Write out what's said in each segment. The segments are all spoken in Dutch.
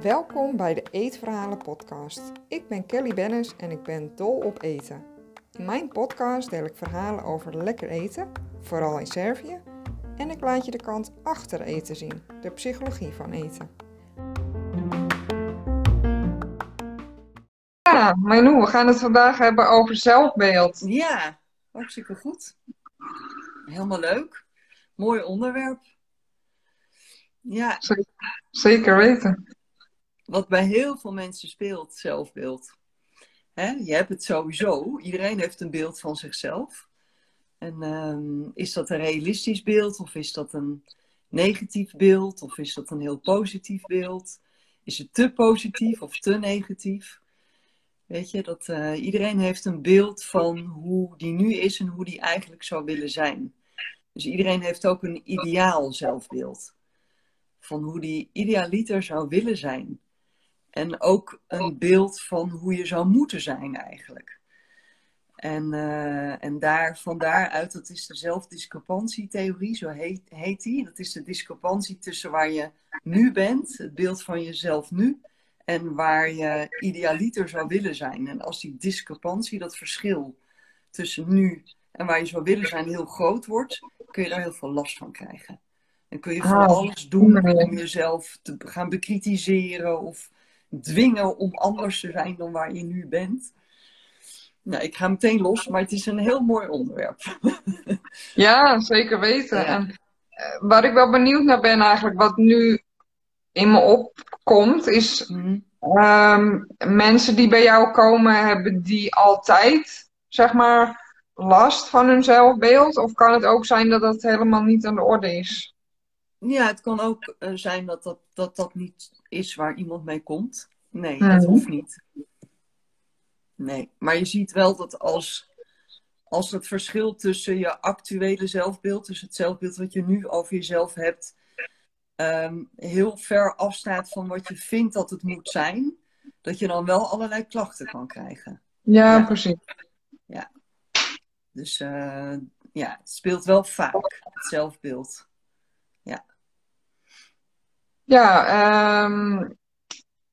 Welkom bij de Eetverhalen podcast. Ik ben Kelly Bennis en ik ben dol op eten. In mijn podcast deel ik verhalen over lekker eten, vooral in Servië, en ik laat je de kant achter eten zien, de psychologie van eten. Ja, Manu, we gaan het vandaag hebben over zelfbeeld. Ja, hartstikke goed. Helemaal leuk. Mooi onderwerp. Ja. Zeker, zeker weten. Wat bij heel veel mensen speelt, zelfbeeld. Je hebt het sowieso. Iedereen heeft een beeld van zichzelf. En ehm, is dat een realistisch beeld of is dat een negatief beeld of is dat een heel positief beeld? Is het te positief of te negatief? Weet je, dat uh, iedereen heeft een beeld van hoe die nu is en hoe die eigenlijk zou willen zijn. Dus iedereen heeft ook een ideaal zelfbeeld. Van hoe die idealiter zou willen zijn. En ook een beeld van hoe je zou moeten zijn eigenlijk. En, uh, en daar, van daaruit, dat is de zelfdiscrepantie-theorie, zo heet, heet die. Dat is de discrepantie tussen waar je nu bent, het beeld van jezelf nu, en waar je idealiter zou willen zijn. En als die discrepantie, dat verschil tussen nu en waar je zou willen zijn, heel groot wordt, kun je daar heel veel last van krijgen. En kun je ah, alles doen om jezelf te gaan bekritiseren of dwingen om anders te zijn dan waar je nu bent. Nou, ik ga meteen los, maar het is een heel mooi onderwerp. ja, zeker weten. En uh, waar ik wel benieuwd naar ben eigenlijk, wat nu in me opkomt, is mm. um, mensen die bij jou komen, hebben die altijd, zeg maar, last van hun zelfbeeld? Of kan het ook zijn dat dat helemaal niet aan de orde is? Ja, het kan ook uh, zijn dat dat, dat dat niet is waar iemand mee komt. Nee, dat hoeft niet. Nee, maar je ziet wel dat als, als het verschil tussen je actuele zelfbeeld, dus het zelfbeeld wat je nu over jezelf hebt, um, heel ver afstaat van wat je vindt dat het moet zijn, dat je dan wel allerlei klachten kan krijgen. Ja, ja. precies. Dus uh, ja, het speelt wel vaak, het zelfbeeld. Ja. Ja, um,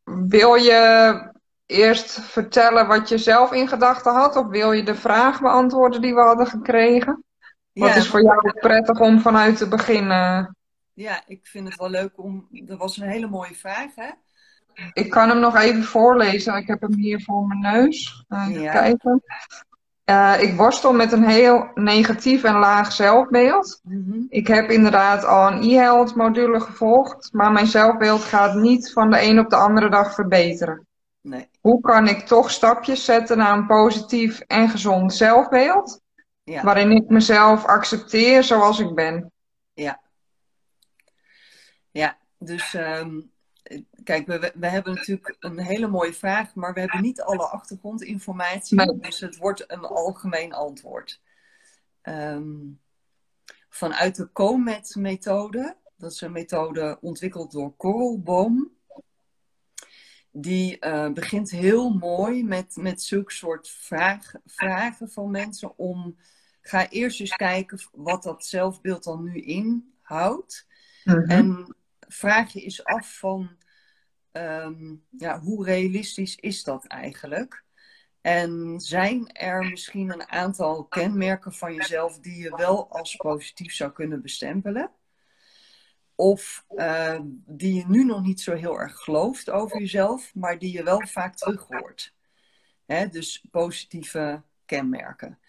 wil je eerst vertellen wat je zelf in gedachten had? Of wil je de vraag beantwoorden die we hadden gekregen? Wat is voor jou prettig om vanuit te beginnen? Ja, ik vind het wel leuk om. Dat was een hele mooie vraag, hè? Ik kan hem nog even voorlezen. Ik heb hem hier voor mijn neus. Even ja. kijken. Uh, ik worstel met een heel negatief en laag zelfbeeld. Mm -hmm. Ik heb inderdaad al een e-health module gevolgd, maar mijn zelfbeeld gaat niet van de een op de andere dag verbeteren. Nee. Hoe kan ik toch stapjes zetten naar een positief en gezond zelfbeeld? Ja. Waarin ik mezelf accepteer zoals ik ben. Ja. Ja, dus um, kijk, we, we hebben natuurlijk een hele mooie vraag, maar we hebben niet alle achtergrondinformatie. Nee. Dus het wordt een algemeen antwoord. Um, vanuit de COMET-methode, dat is een methode ontwikkeld door Korrelboom die uh, begint heel mooi met, met zulke soort vraag, vragen van mensen om. Ga eerst eens kijken wat dat zelfbeeld dan nu inhoudt. Mm -hmm. En vraag je eens af van um, ja, hoe realistisch is dat eigenlijk? En zijn er misschien een aantal kenmerken van jezelf die je wel als positief zou kunnen bestempelen? Of uh, die je nu nog niet zo heel erg gelooft over jezelf, maar die je wel vaak terug hoort. Hè, dus positieve kenmerken.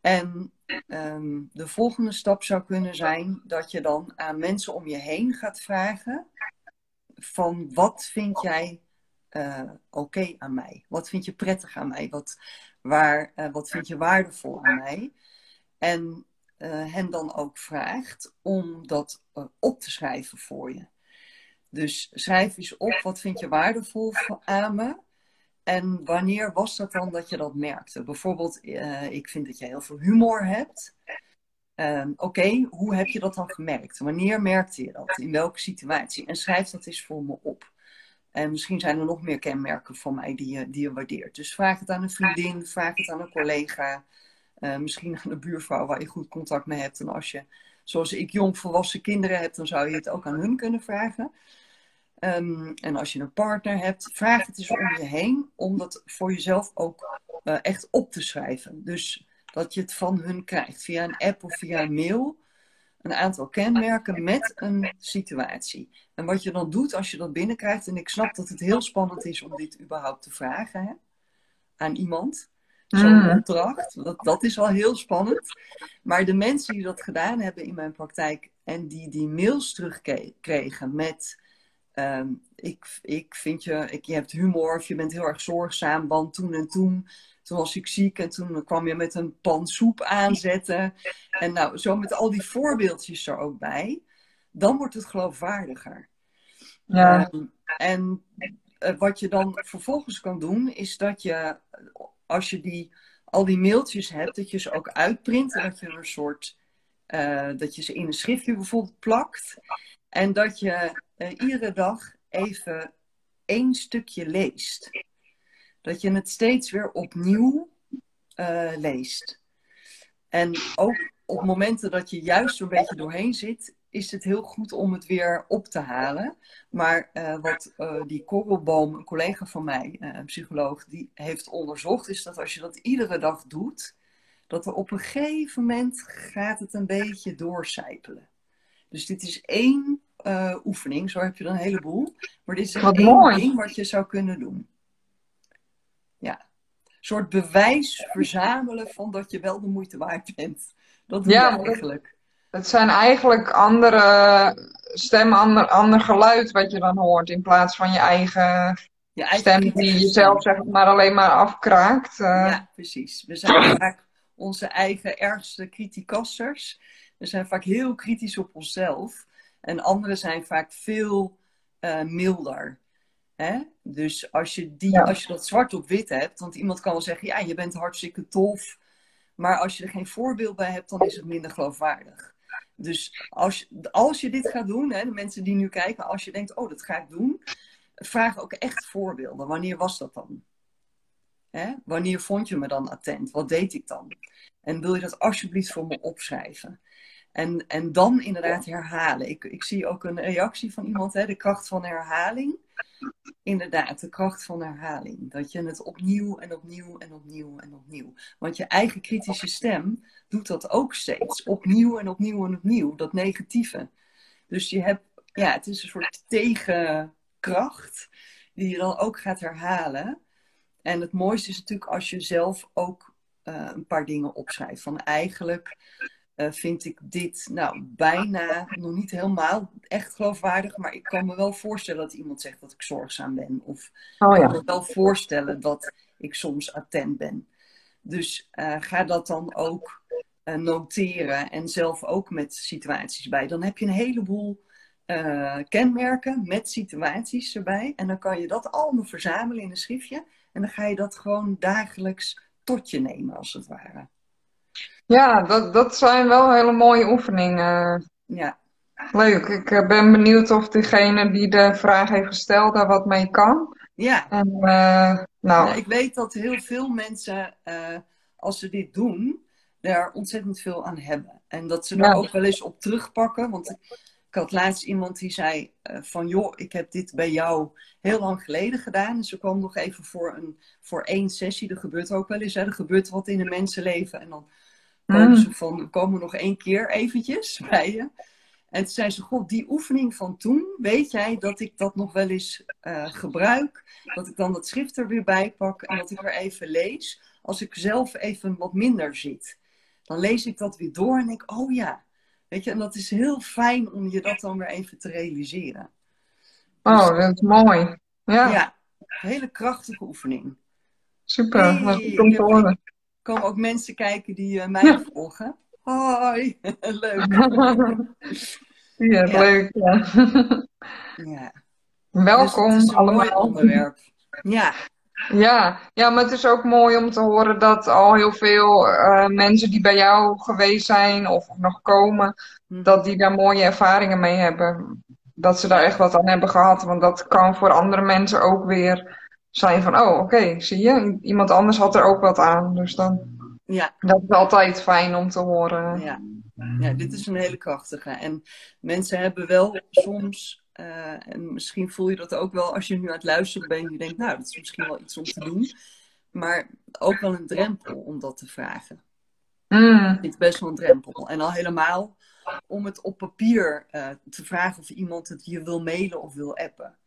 En um, de volgende stap zou kunnen zijn dat je dan aan mensen om je heen gaat vragen van wat vind jij uh, oké aan mij? Wat vind je prettig aan mij? Wat, waar, uh, wat vind je waardevol aan mij? En uh, hen dan ook vraagt om dat op te schrijven voor je. Dus schrijf eens op, wat vind je waardevol aan me? En wanneer was dat dan dat je dat merkte? Bijvoorbeeld, ik vind dat je heel veel humor hebt. Oké, okay, hoe heb je dat dan gemerkt? Wanneer merkte je dat? In welke situatie? En schrijf dat eens voor me op. En misschien zijn er nog meer kenmerken van mij die je, die je waardeert. Dus vraag het aan een vriendin, vraag het aan een collega. Uh, misschien aan de buurvrouw waar je goed contact mee hebt. En als je zoals ik jongvolwassen kinderen heb, dan zou je het ook aan hun kunnen vragen. Ehm, en als je een partner hebt, vraag het eens om je heen om dat voor jezelf ook uh, echt op te schrijven. Dus dat je het van hun krijgt via een app of via een mail. Een aantal kenmerken met een situatie. En wat je dan doet als je dat binnenkrijgt, en ik snap dat het heel spannend is om dit überhaupt te vragen hè, aan iemand. Zo'n mm. opdracht, dat, dat is al heel spannend. Maar de mensen die dat gedaan hebben in mijn praktijk en die die mails terugkregen met Ehm, ik, ik vind je, ik, je hebt humor of je bent heel erg zorgzaam, want toen en toen, toen was ik ziek en toen kwam je met een pan soep aanzetten. En nou, zo met al die voorbeeldjes er ook bij, dan wordt het geloofwaardiger. Ja. Ehm, en eh, wat je dan vervolgens kan doen, is dat je, als je die, al die mailtjes hebt, dat je ze ook uitprint en dat je een soort, uh, dat je ze in een schriftje bijvoorbeeld plakt. En dat je uh, iedere dag even één stukje leest. Dat je het steeds weer opnieuw uh, leest. En ook op momenten dat je juist een beetje doorheen zit, is het heel goed om het weer op te halen. Maar uh, wat uh, die Korrelboom, een collega van mij, een psycholoog, die heeft onderzocht, is dat als je dat iedere dag doet, dat er op een gegeven moment gaat het een beetje doorcijpelen. Dus dit is één uh, oefening. Zo heb je dan een heleboel. Maar dit is een ding wat je zou kunnen doen. Soort bewijs verzamelen van dat je wel de moeite waard bent. Dat doe ja, eigenlijk. Het zijn eigenlijk andere stemmen, ander, ander geluid wat je dan hoort. In plaats van je eigen, je eigen stem die jezelf zeg maar alleen maar afkraakt. Uh. Ja, precies. We zijn vaak onze eigen ergste criticasters. We zijn vaak heel kritisch op onszelf. En andere zijn vaak veel uh, milder. Hè? Dus als je, die, als je dat zwart op wit hebt, want iemand kan wel zeggen, ja, je bent hartstikke tof. Maar als je er geen voorbeeld bij hebt, dan is het minder geloofwaardig. Dus als, als je dit gaat doen, hè, de mensen die nu kijken, als je denkt, oh, dat ga ik doen, vraag ook echt voorbeelden. Wanneer was dat dan? Hè? Wanneer vond je me dan attent? Wat deed ik dan? En wil je dat alsjeblieft voor me opschrijven? En, en dan inderdaad herhalen. Ik, ik zie ook een reactie van iemand, hè, de kracht van herhaling. Inderdaad, de kracht van herhaling. Dat je het opnieuw en opnieuw en opnieuw en opnieuw. Want je eigen kritische stem doet dat ook steeds. Opnieuw en opnieuw en opnieuw. Dat negatieve. Dus je hebt, ja, het is een soort tegenkracht die je dan ook gaat herhalen. En het mooiste is natuurlijk als je zelf ook uh, een paar dingen opschrijft. Van eigenlijk uh, vind ik dit nou bijna nog niet helemaal echt geloofwaardig. Maar ik kan me wel voorstellen dat iemand zegt dat ik zorgzaam ben. Of oh, ja. ik kan me wel voorstellen dat ik soms attent ben. Dus uh, ga dat dan ook uh, noteren en zelf ook met situaties bij. Dan heb je een heleboel kenmerken met situaties erbij. En dan kan je dat allemaal verzamelen in een schriftje. En dan ga je dat gewoon dagelijks tot je nemen, als het ware. Ja, dat, dat zijn wel hele mooie oefeningen. Ja. Leuk. Ik eh, ben benieuwd of diegene die de vraag heeft gesteld daar wat mee kan. Ja. En, uh, nou. Ik weet dat heel veel mensen, uh, als ze dit doen, daar ontzettend veel aan hebben. En dat ze daar ook wel eens op terugpakken. Want ik had laatst iemand die zei van joh, ik heb dit bij jou heel lang geleden gedaan. En ze kwam nog even voor, een, voor één sessie. Er gebeurt ook wel eens. Hè? Er gebeurt wat in een mensenleven. En dan ze van, we komen nog één keer eventjes bij je. En toen zei ze, god, die oefening van toen, weet jij dat ik dat nog wel eens uh, gebruik? Dat ik dan dat schrift er weer bij pak en dat ik er even lees. Als ik zelf even wat minder zit. Dan lees ik dat weer door en denk, oh ja. Weet je, en dat is heel fijn om je dat dan weer even te realiseren. Oh, dus dat is mooi. Ja. Ja, hele krachtige oefening. Super, hey, dat om te horen komen ook mensen kijken die uh, mij volgen. Hoi, leuk. ja, leuk. Ja. Welkom dus allemaal. Ja. Ja, ja, maar het is ook mooi om te horen dat al heel veel uh, mensen die bij jou geweest zijn of nog komen, hm. dat die daar mooie ervaringen mee hebben. Dat ze daar echt wat aan hebben gehad. Want dat kan voor andere mensen ook weer zijn van, oh oké, zie je, iemand anders had er ook wat aan. Dus dan, ja. dat is altijd fijn om te horen. Ja, ja, dit is een hele krachtige. En mensen hebben wel soms, uh, en misschien voel je dat ook wel als je nu aan het luisteren bent, je denkt, nou, dat is misschien wel iets om te doen, maar ook wel een drempel om dat te vragen. Mm. Het is best wel een drempel. En al helemaal om het op papier uh, te vragen of iemand het je wil mailen of wil appen.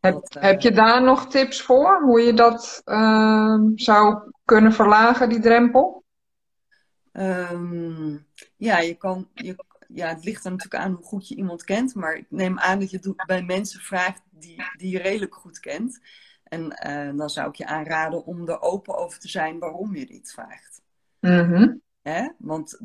Heb, uh, heb je daar nog tips voor? Hoe je dat uh, zou kunnen verlagen, die drempel? Um, ja, je kan, je, ja, het ligt er natuurlijk aan hoe goed je iemand kent. Maar ik neem aan dat je het bij mensen vraagt die, die je redelijk goed kent. En uh, dan zou ik je aanraden om er open over te zijn waarom je dit vraagt. Mm Hè? Want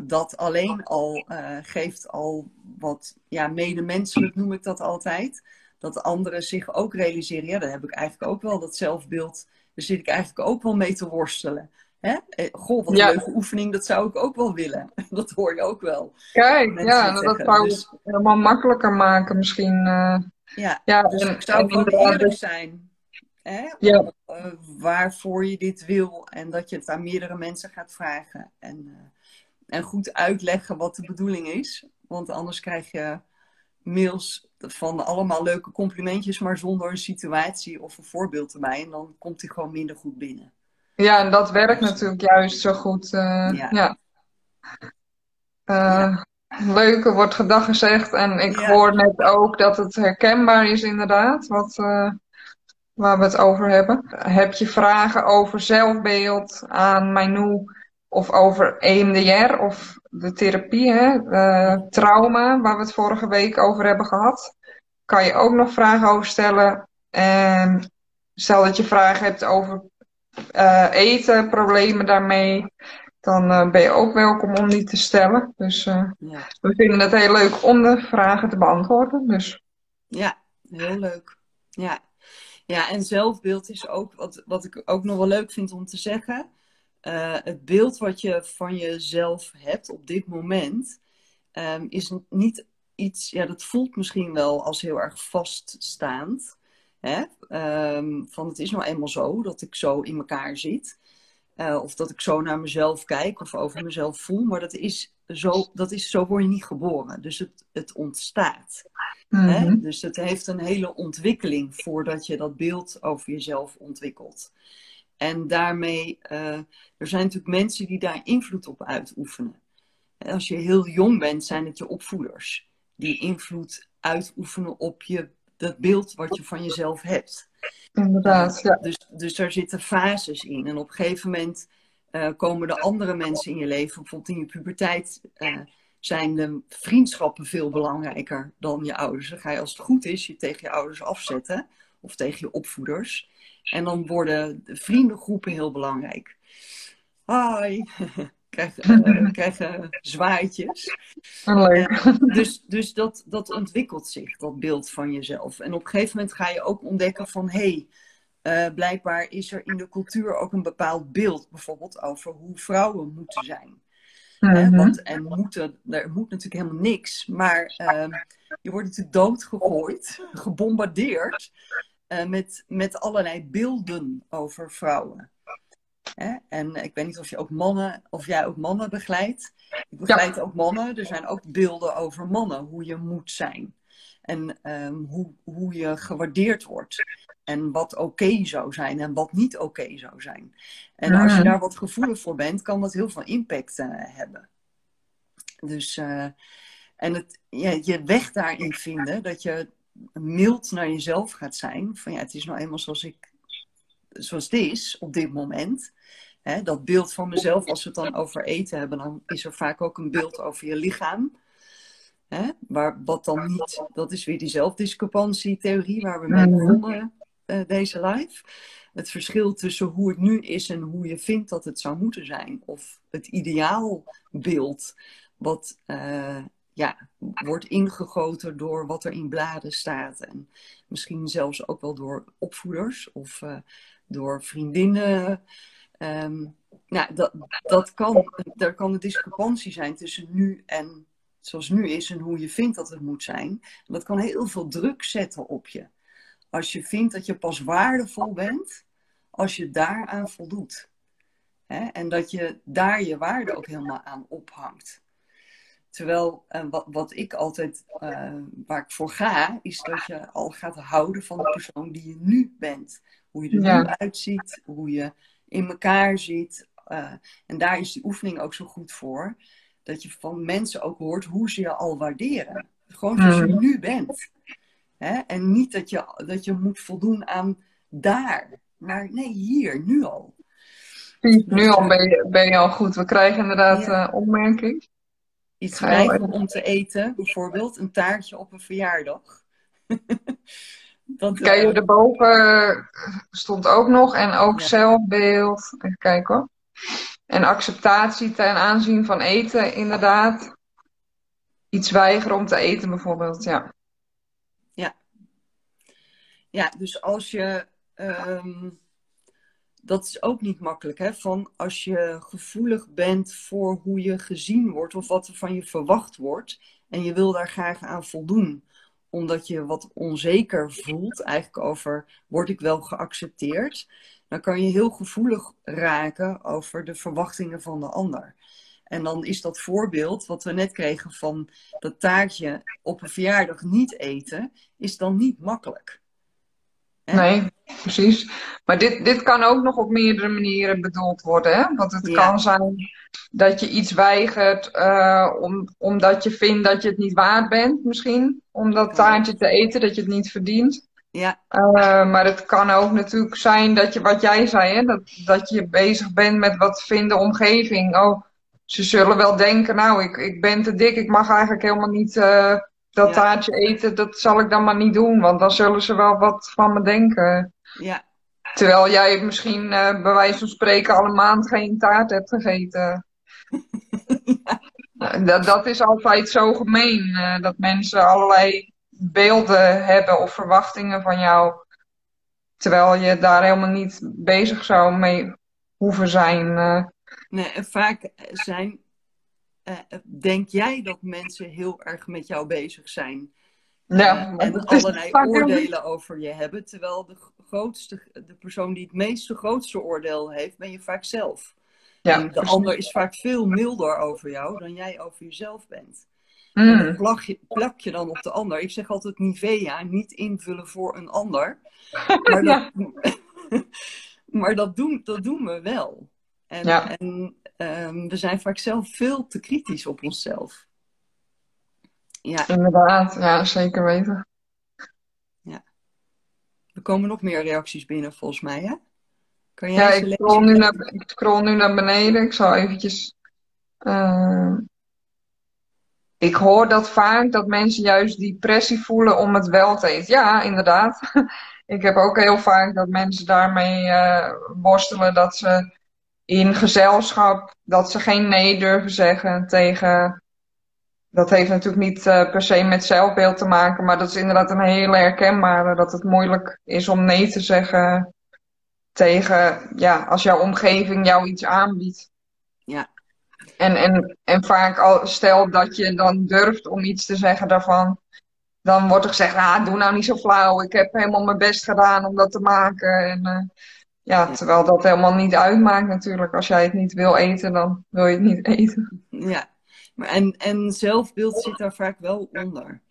dat alleen al uh, geeft al wat ja, medemenselijk noem ik dat altijd. Dat anderen zich ook realiseren. Ja, dan heb ik eigenlijk ook wel dat zelfbeeld. Daar zit ik eigenlijk ook wel mee te worstelen. Hè? Eh, goh, wat een leuke oefening, dat zou ik ook wel willen. Dat hoor je ook wel. Kijk, ja, dat zou dus... het helemaal makkelijker maken misschien. Uh... Ja, ja, dus en, ik zou wel eerlijk dus- zijn. Hè? Ja. Uh, waarvoor je dit wil. En dat je het aan meerdere mensen gaat vragen. En, uh, en goed uitleggen wat de bedoeling is. Want anders krijg je mails van allemaal leuke complimentjes, maar zonder een situatie of een voorbeeld erbij. En dan komt hij gewoon minder goed binnen. Ja, en dat werkt natuurlijk juist zo goed. Uh, ja. ja. Uh, Leuke wordt gedag gezegd. En ik hoor net ook dat het herkenbaar is inderdaad. Wat, uh, waar we het over hebben. Heb je vragen over zelfbeeld aan Manu of over EMDR of de therapie, hè? trauma, waar we het vorige week over hebben gehad? Kan je ook nog vragen over stellen. En stel dat je vragen hebt over uh, eten, problemen daarmee, dan uh, ben je ook welkom om die te stellen. Dus uh, ja. we vinden het heel leuk om de vragen te beantwoorden. Dus. Ja, heel leuk. Ja. ja, en zelfbeeld is ook wat, wat ik ook nog wel leuk vind om te zeggen. Het beeld wat je van jezelf hebt op dit moment um, is niet iets, ja, dat voelt misschien wel als heel erg vaststaand. Hè? Ehm, van het is nou eenmaal zo dat ik zo in elkaar zit. Uh, of dat ik zo naar mezelf kijk of over mezelf voel. Maar dat is zo, dat is, zo word je niet geboren. Dus het, het ontstaat. hè? Mhm. Dus het heeft een hele ontwikkeling voordat je dat beeld over jezelf ontwikkelt. En daarmee, uh, er zijn natuurlijk mensen die daar invloed op uitoefenen. Als je heel jong bent, zijn het je opvoeders die invloed uitoefenen op je dat beeld wat je van jezelf hebt. Inderdaad, ja. Dus, dus daar zitten fases in. En op een gegeven moment uh, komen de andere mensen in je leven, bijvoorbeeld in je puberteit, uh, zijn de vriendschappen veel belangrijker dan je ouders. Dan ga je als het goed is je tegen je ouders afzetten of tegen je opvoeders. En dan worden de vriendengroepen heel belangrijk. Hoi, krijgen, uh, krijgen zwaaitjes. leuk. dus dus dat, dat ontwikkelt zich, dat beeld van jezelf. En op een gegeven moment ga je ook ontdekken van... hé, hey, uh, blijkbaar is er in de cultuur ook een bepaald beeld... bijvoorbeeld over hoe vrouwen moeten zijn. Mm want, en moeten, er moet natuurlijk helemaal niks. Maar uh, je wordt natuurlijk doodgegooid, gebombardeerd... Uh, met, met allerlei beelden over vrouwen. Hè? En ik weet niet of, je ook mannen, of jij ook mannen begeleidt. Ik begeleid ook mannen. Er zijn ook beelden over mannen, hoe je moet zijn. En um, hoe, hoe je gewaardeerd wordt. En wat oké zou zijn en wat niet oké zou zijn. En als je daar wat gevoelig voor bent, kan dat heel veel impact uh, hebben. Dus, uh, en het, ja, je weg daarin vinden, dat je mild naar jezelf gaat zijn. Van ja, het is nou eenmaal zoals ik zoals het is op dit moment. Hè, dat beeld van mezelf, als we het dan over eten hebben, dan is er vaak ook een beeld over je lichaam. Hè, waar, wat dan niet, dat is weer die zelfdiscrepantie-theorie waar we mee mhm. begonnen uh, deze live. Het verschil tussen hoe het nu is en hoe je vindt dat het zou moeten zijn. Of het ideaalbeeld wat uh, ja, wordt ingegoten door wat er in bladen staat. En misschien zelfs ook wel door opvoeders of uh, door vriendinnen. Um, nou, dat, dat kan, er kan een discrepantie zijn tussen nu en zoals nu is en hoe je vindt dat het moet zijn. Dat kan heel veel druk zetten op je. Als je vindt dat je pas waardevol bent, als je daaraan voldoet. Hè? En dat je daar je waarde ook helemaal aan ophangt. Terwijl wat, wat ik altijd, waar ik voor ga, is dat je al gaat houden van de persoon die je nu bent. Hoe je er nu uitziet, hoe je in elkaar zit. en daar is die oefening ook zo goed voor. Dat je van mensen ook hoort hoe ze je al waarderen. Gewoon zoals je mm. nu bent. Hè? En niet dat je, dat je moet voldoen aan daar. Maar nee, hier, nu al. Nu al ben je, ben je al goed. We krijgen inderdaad ja. opmerking. Iets weigeren om te eten, bijvoorbeeld een taartje op een verjaardag. dat, Kijk, erboven stond ook nog en ook zelfbeeld. Even kijken hoor. En acceptatie ten aanzien van eten, inderdaad. Iets weigeren om te eten, bijvoorbeeld, ja. Ja. Ja, dus als je. Ehm, dat is ook niet makkelijk, hè? Van als je gevoelig bent voor hoe je gezien wordt of wat er van je verwacht wordt. En je wil daar graag aan voldoen omdat je wat onzeker voelt, eigenlijk over word ik wel geaccepteerd, dan kan je heel gevoelig raken over de verwachtingen van de ander. En dan is dat voorbeeld wat we net kregen van dat taartje op een verjaardag niet eten, is dan niet makkelijk. Nee, precies. Maar dit, dit kan ook nog op meerdere manieren bedoeld worden. Hè? Want het kan zijn dat je iets weigert uh, om, omdat je vindt dat je het niet waard bent, misschien. Om dat taartje te eten, dat je het niet verdient. Ja. Uh, maar het kan ook natuurlijk zijn dat je, wat jij zei, hè, dat, dat je bezig bent met wat vindt de omgeving. Oh, ze zullen wel denken, nou, ik, ik ben te dik, ik mag eigenlijk helemaal niet uh, dat taartje eten. Dat zal ik dan maar niet doen, want dan zullen ze wel wat van me denken. Ja. Terwijl jij misschien uh, bij wijze van spreken al een maand geen taart hebt gegeten. ja. dat, dat is altijd zo gemeen, dat mensen allerlei beelden hebben of verwachtingen van jou. Terwijl je daar helemaal niet bezig zou mee hoeven zijn. Uh. Nee, en vaak zijn, uh, denk jij dat mensen heel erg met jou bezig zijn. Ja, uh, en allerlei oordelen over je hebben. Terwijl de, grootste, de persoon die het meeste grootste oordeel heeft, ben je vaak zelf. Ja, en de ander is vaak veel milder over jou dan jij over jezelf bent. Mm. En plak je, plak je dan op de ander. Ik zeg altijd Nivea, niet invullen voor een ander. Maar dat, maar dat, doen, dat doen we wel. En, en um, we zijn vaak zelf veel te kritisch op onszelf. Ja. Inderdaad, ja, zeker weten. Ja. Er komen nog meer reacties binnen volgens mij, hè? Kan jij ja, ik scroll, nu naar, ik scroll nu naar beneden. Ik zal eventjes... Uh ik hoor dat vaak dat mensen juist die pressie voelen om het wel te eten. Ja, inderdaad. ik heb ook heel vaak dat mensen daarmee uh, worstelen dat ze in gezelschap, dat ze geen nee durven zeggen tegen. Dat heeft natuurlijk niet uh, per se met zelfbeeld te maken, maar dat is inderdaad een hele herkenbare. Dat het moeilijk is om nee te zeggen tegen, ja, als jouw omgeving jou iets aanbiedt. Ja, en, en, en vaak al, stel dat je dan durft om iets te zeggen daarvan, dan wordt er gezegd, ah, doe nou niet zo flauw, ik heb helemaal mijn best gedaan om dat te maken. En, uh, ja, terwijl dat helemaal niet uitmaakt natuurlijk. Als jij het niet wil eten, dan wil je het niet eten. Ja, maar en, en zelfbeeld zit daar vaak wel onder.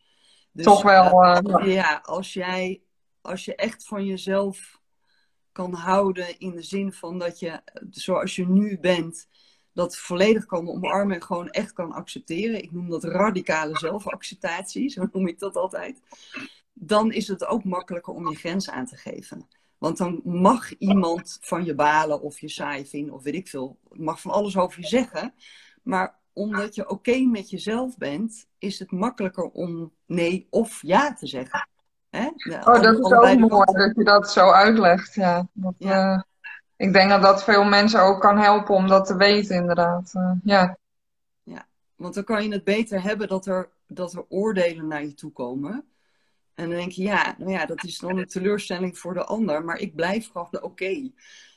Dus, Toch wel. Uh, ja, als jij als je echt van jezelf kan houden in de zin van dat je, zoals je nu bent, dat volledig kan omarmen en gewoon echt kan accepteren. Ik noem dat radicale zelfacceptatie, zo noem ik dat altijd. Dan is het ook makkelijker om je grens aan te geven. Want dan mag iemand van je balen of je saai vinden of weet ik veel. mag van alles over je zeggen. Maar omdat je oké met jezelf bent, is het makkelijker om nee of ja te zeggen. Hè? oh, dat is ook mooi dat je dat zo uitlegt. Ja. Dat, ja. Uh ik denk dat dat veel mensen ook kan helpen om dat te weten, inderdaad. Uh, ja. ja, want dan kan je het beter hebben dat er, dat er oordelen naar je toe komen. En dan denk je, ja, nou ja, dat is dan een teleurstelling voor de ander, maar ik blijf gewoon oké. Okay.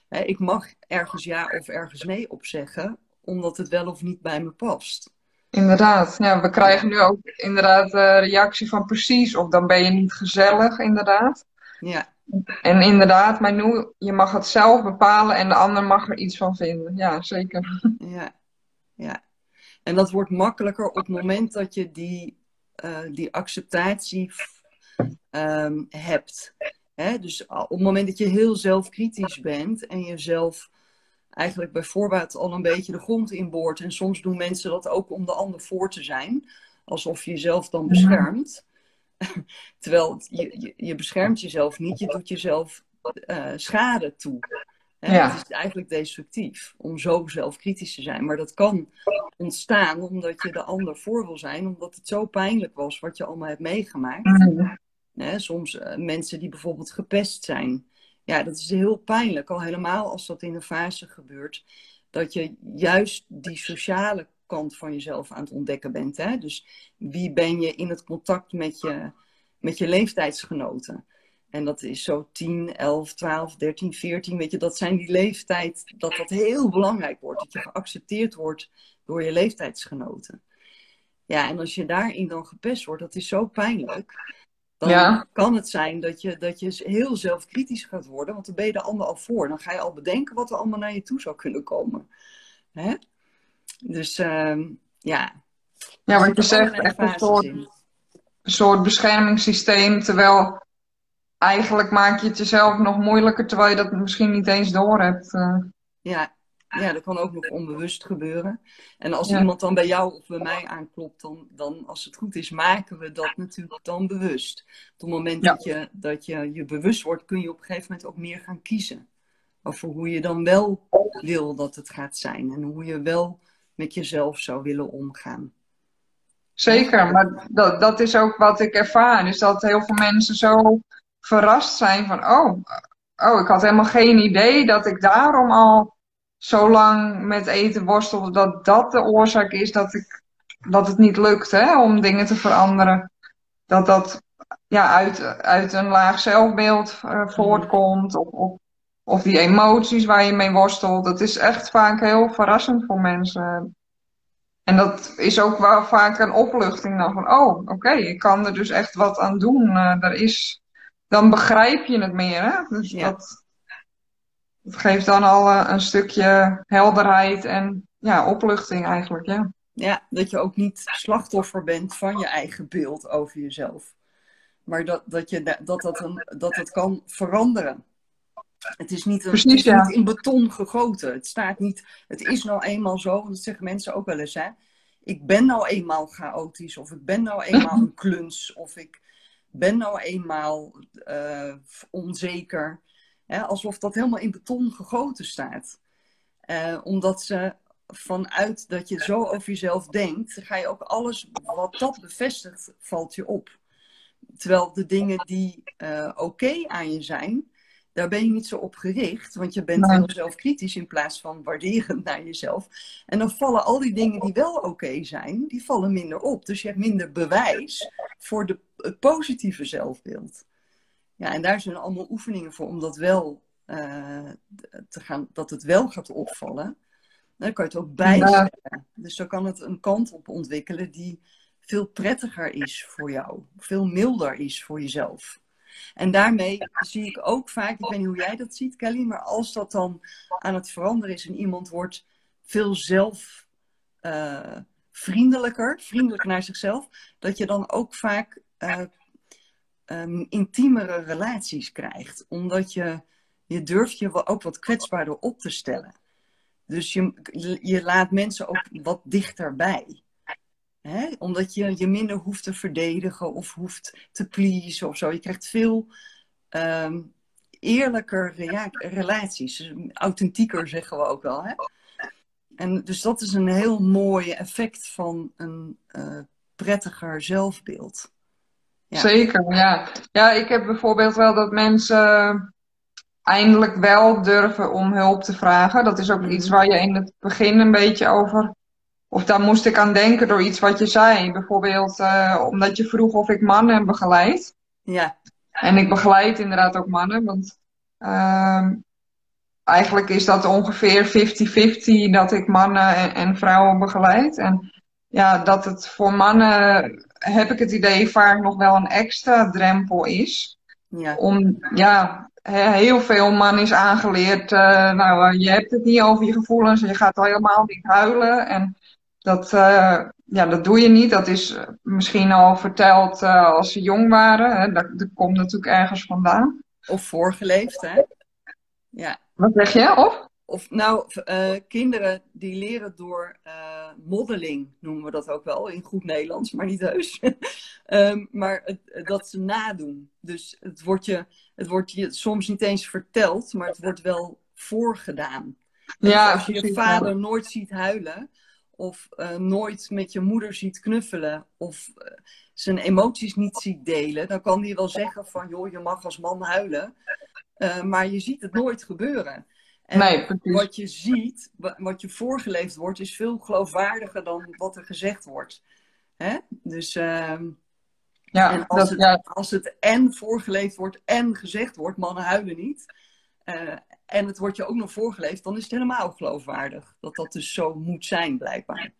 Ik mag ergens ja of ergens nee op zeggen, omdat het wel of niet bij me past. Inderdaad, ja, we krijgen nu ook inderdaad de uh, reactie van precies, of dan ben je niet gezellig, inderdaad. Ja. En inderdaad, maar nu, je mag het zelf bepalen en de ander mag er iets van vinden. Ja, zeker. Ja, ja. En dat wordt makkelijker op het moment dat je die, uh, die acceptatie um, hebt. Hè? Dus op het moment dat je heel zelfkritisch bent en jezelf eigenlijk bijvoorbeeld al een beetje de grond inboort. En soms doen mensen dat ook om de ander voor te zijn. Alsof je jezelf dan beschermt. Terwijl je, je, je, beschermt jezelf niet, je doet jezelf uh, schade toe. Ja. Het is eigenlijk destructief om zo zelfkritisch te zijn. Maar dat kan ontstaan omdat je de ander voor wil zijn, omdat het zo pijnlijk was wat je allemaal hebt meegemaakt. Soms uh, mensen die bijvoorbeeld gepest zijn. Ja, dat is heel pijnlijk, al helemaal als dat in een fase gebeurt. Dat je juist die sociale kant van jezelf aan het ontdekken bent. Hè? Dus wie ben je in het contact met je, met je leeftijdsgenoten? En dat is zo 10, 11, 12, 13, 14. Weet je, dat zijn die leeftijd dat dat heel belangrijk wordt. Dat je geaccepteerd wordt door je leeftijdsgenoten. Ja, en als je daarin dan gepest wordt, dat is zo pijnlijk. Dan kan het zijn dat je, dat je heel zelfkritisch gaat worden, want dan ben je de ander al voor. Dan ga je al bedenken wat er allemaal naar je toe zou kunnen komen. Hè? Dus uh, ja. Ja, wat je zegt, echt een soort, een soort beschermingssysteem, terwijl eigenlijk maak je het jezelf nog moeilijker, terwijl je dat misschien niet eens door hebt. Uh. Ja, ja, dat kan ook nog onbewust gebeuren. En als iemand dan bij jou of bij mij aanklopt, dan, dan als het goed is, maken we dat natuurlijk dan bewust. Op het moment dat, je, dat je je bewust wordt, kun je op een gegeven moment ook meer gaan kiezen. Over hoe je dan wel wil dat het gaat zijn. En hoe je wel met jezelf zou willen omgaan. Zeker, maar dat, dat is ook wat ik ervaar. Is dat heel veel mensen zo verrast zijn van, oh, oh, ik had helemaal geen idee dat ik daarom al zo lang met eten worstel, dat dat de oorzaak is dat, ik, dat het niet lukt hè, om dingen te veranderen. Dat dat ja, uit, uit een laag zelfbeeld uh, voortkomt, of, of, of die emoties waar je mee worstelt. Dat is echt vaak heel verrassend voor mensen. En dat is ook wel vaak een opluchting dan van, oh, oké, ik kan er dus echt wat aan doen. Uh, er is, dan begrijp je het meer, hè? Dus ja. dat, het geeft dan al uh, een stukje helderheid en ja, opluchting eigenlijk, ja. Ja, dat je ook niet slachtoffer bent van je eigen beeld over jezelf. Maar dat, dat, je, dat, dat, een, dat het kan veranderen. Het is niet, een, Precies, het is ja. niet in beton gegoten. Het staat niet, het is nou eenmaal zo, dat zeggen mensen ook wel eens, hè. Ik ben nou eenmaal chaotisch, of ik ben nou eenmaal een kluns, of ik ben nou eenmaal uh, onzeker. Hè, alsof dat helemaal in beton gegoten staat. Uh, omdat ze vanuit dat je zo over jezelf denkt, ga je ook alles wat dat bevestigt, valt je op. Terwijl de dingen die uh, oké aan je zijn, daar ben je niet zo op gericht, want je bent heel zelfkritisch in plaats van waarderend naar jezelf. En dan vallen al die dingen die wel oké zijn, die vallen minder op. Dus je hebt minder bewijs voor de, het positieve zelfbeeld. Ja, en daar zijn allemaal oefeningen voor om dat wel uh, te gaan, dat het wel gaat opvallen. Dan kan je het ook bijstellen. Dus dan kan het een kant op ontwikkelen die veel prettiger is voor jou, veel milder is voor jezelf. En daarmee zie ik ook vaak, ik weet niet hoe jij dat ziet, Kelly, maar als dat dan aan het veranderen is en iemand wordt veel zelf uh, vriendelijker, vriendelijker naar zichzelf, dat je dan ook vaak uh, um, intiemere relaties krijgt. Omdat je, je durft je ook wat kwetsbaarder op te stellen. Dus je, je laat mensen ook wat dichterbij. Hè? Omdat je je minder hoeft te verdedigen of hoeft te pleasen of zo. Je krijgt veel um, eerlijker relaties. Dus authentieker zeggen we ook wel. Hè? En dus dat is een heel mooi effect van een uh, prettiger zelfbeeld. Zeker, ja. Ja, ik heb bijvoorbeeld wel dat mensen eindelijk wel durven om hulp te vragen. Dat is ook iets waar je in het begin een beetje over. Of daar moest ik aan denken door iets wat je zei. Bijvoorbeeld uh, omdat je vroeg of ik mannen begeleid. Ja. En ik begeleid inderdaad ook mannen, want uh, eigenlijk is dat ongeveer 50-50 dat ik mannen en, en, vrouwen begeleid. En ja, dat het voor mannen heb ik het idee vaak nog wel een extra drempel is. Ja. Om, ja, heel veel man is aangeleerd, uh, nou, uh, je hebt het niet over je gevoelens, je gaat al helemaal niet huilen. En Dat, uh, ja, dat doe je niet. Dat is misschien al verteld uh, als ze jong waren. Hè. Dat, dat komt natuurlijk ergens vandaan. Of voorgeleefd, hè? Ja. Wat zeg je? Of? Of nou, uh, kinderen die leren door uh, modeling, noemen we dat ook wel in goed Nederlands, maar niet heus. um, maar het, dat ze nadoen. Dus het wordt, je, het wordt je soms niet eens verteld, maar het wordt wel voorgedaan. Ja, als je je vader nooit ziet huilen, of uh, nooit met je moeder ziet knuffelen, of zijn emoties niet ziet delen, dan kan hij wel zeggen van, joh, je mag als man huilen, maar je ziet het nooit gebeuren. En nee, wat je ziet, wat je voorgeleefd wordt, is veel geloofwaardiger dan wat er gezegd wordt. Hè? Dus uh, ja, en als, het, ja. als het en voorgeleefd wordt en gezegd wordt, mannen huilen niet. Uh, en het wordt je ook nog voorgeleefd, dan is het helemaal geloofwaardig. Dat dat dus zo moet zijn, blijkbaar.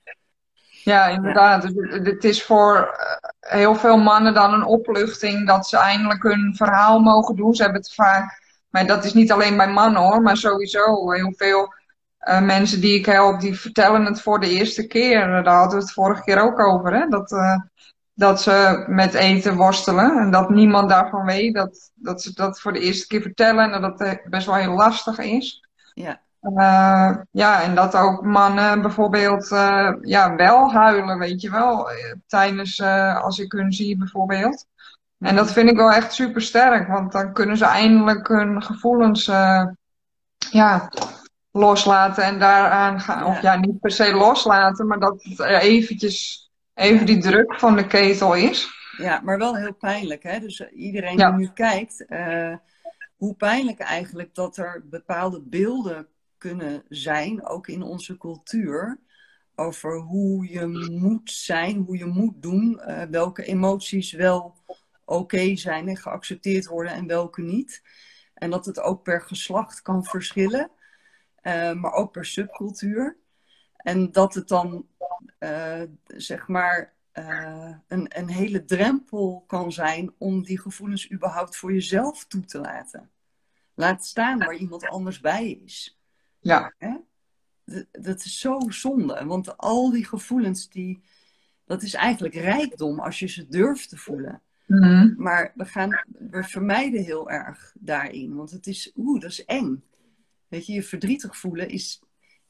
Ja, inderdaad. Ja. Het is voor eh, heel veel mannen dan een opluchting dat ze eindelijk hun verhaal mogen doen. Ze hebben het vaak maar dat is niet alleen bij mannen hoor, maar sowieso heel veel uh, mensen die ik help, die vertellen het voor de eerste keer. Daar hadden we het vorige keer ook over, hè? Dat, uh, dat ze met eten worstelen en dat niemand daarvan weet. Dat, dat ze dat voor de eerste keer vertellen en dat het best wel heel lastig is. Ja. Uh, ja, en dat ook mannen bijvoorbeeld ja, wel huilen, weet je wel. Tijdens als ik hun zie bijvoorbeeld. En dat vind ik wel echt super sterk, want dan kunnen ze eindelijk hun gevoelens uh, ja, loslaten en daaraan gaan. Of ja, niet per se loslaten, maar dat het eventjes even die druk van de ketel is. Ja, maar wel heel pijnlijk. Hè? Dus eh, iedereen die nu kijkt, uh, hoe pijnlijk eigenlijk dat er bepaalde beelden kunnen zijn, ook in onze cultuur, over hoe je moet zijn, hoe je moet doen, uh, welke emoties wel oké zijn en geaccepteerd worden en welke niet. En dat het ook per geslacht kan verschillen, uh, maar ook per subcultuur. En dat het dan, uh, zeg maar, uh, een, een hele drempel kan zijn om die gevoelens überhaupt voor jezelf toe te laten. Laat staan waar iemand anders bij is. Ja. Hè? Dat, dat is zo zonde, want al die gevoelens, die, dat is eigenlijk rijkdom als je ze durft te voelen. Mhm. Maar we, gaan, we vermijden heel erg daarin. Want het is, oeh, dat is eng. Weet je, je verdrietig voelen is,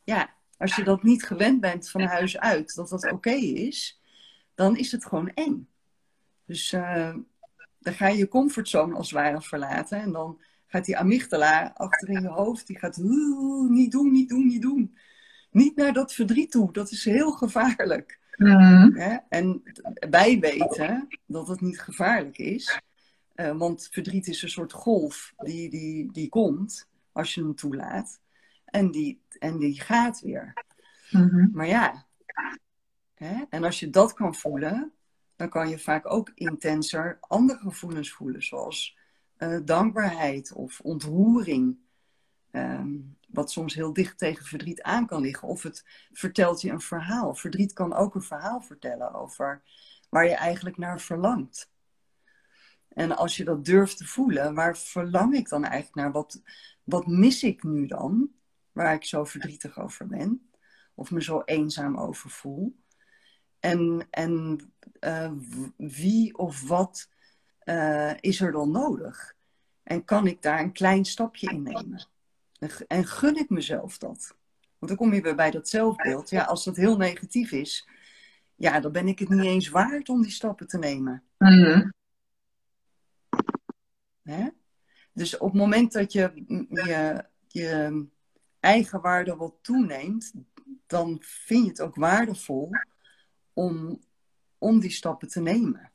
ja, als je dat niet gewend bent van huis uit, dat dat oké is, dan is het gewoon eng. Dus uh, dan ga je je comfortzone als het ware verlaten. En dan gaat die amygdala achter in je hoofd, die gaat, oeh, niet doen, niet doen, niet doen. Niet naar dat verdriet toe, dat is heel gevaarlijk. Mm. En wij weten dat het niet gevaarlijk is. Uh, want verdriet is een soort golf die, die, die komt als je hem toelaat. En die, en die gaat weer. Mm-hmm. Maar ja, hè? en als je dat kan voelen, dan kan je vaak ook intenser andere gevoelens voelen, zoals uh, dankbaarheid of ontroering. Um, wat soms heel dicht tegen verdriet aan kan liggen. Of het vertelt je een verhaal. Verdriet kan ook een verhaal vertellen over waar je eigenlijk naar verlangt. En als je dat durft te voelen, waar verlang ik dan eigenlijk naar? Wat, wat mis ik nu dan? Waar ik zo verdrietig over ben. Of me zo eenzaam over voel. En, en uh, wie of wat uh, is er dan nodig? En kan ik daar een klein stapje in nemen? En gun ik mezelf dat? Want dan kom je weer bij dat zelfbeeld. Ja, als dat heel negatief is, ja, dan ben ik het niet eens waard om die stappen te nemen. Mm Dus op het moment dat je je, je eigen waarde wat toeneemt, dan vind je het ook waardevol om, om die stappen te nemen.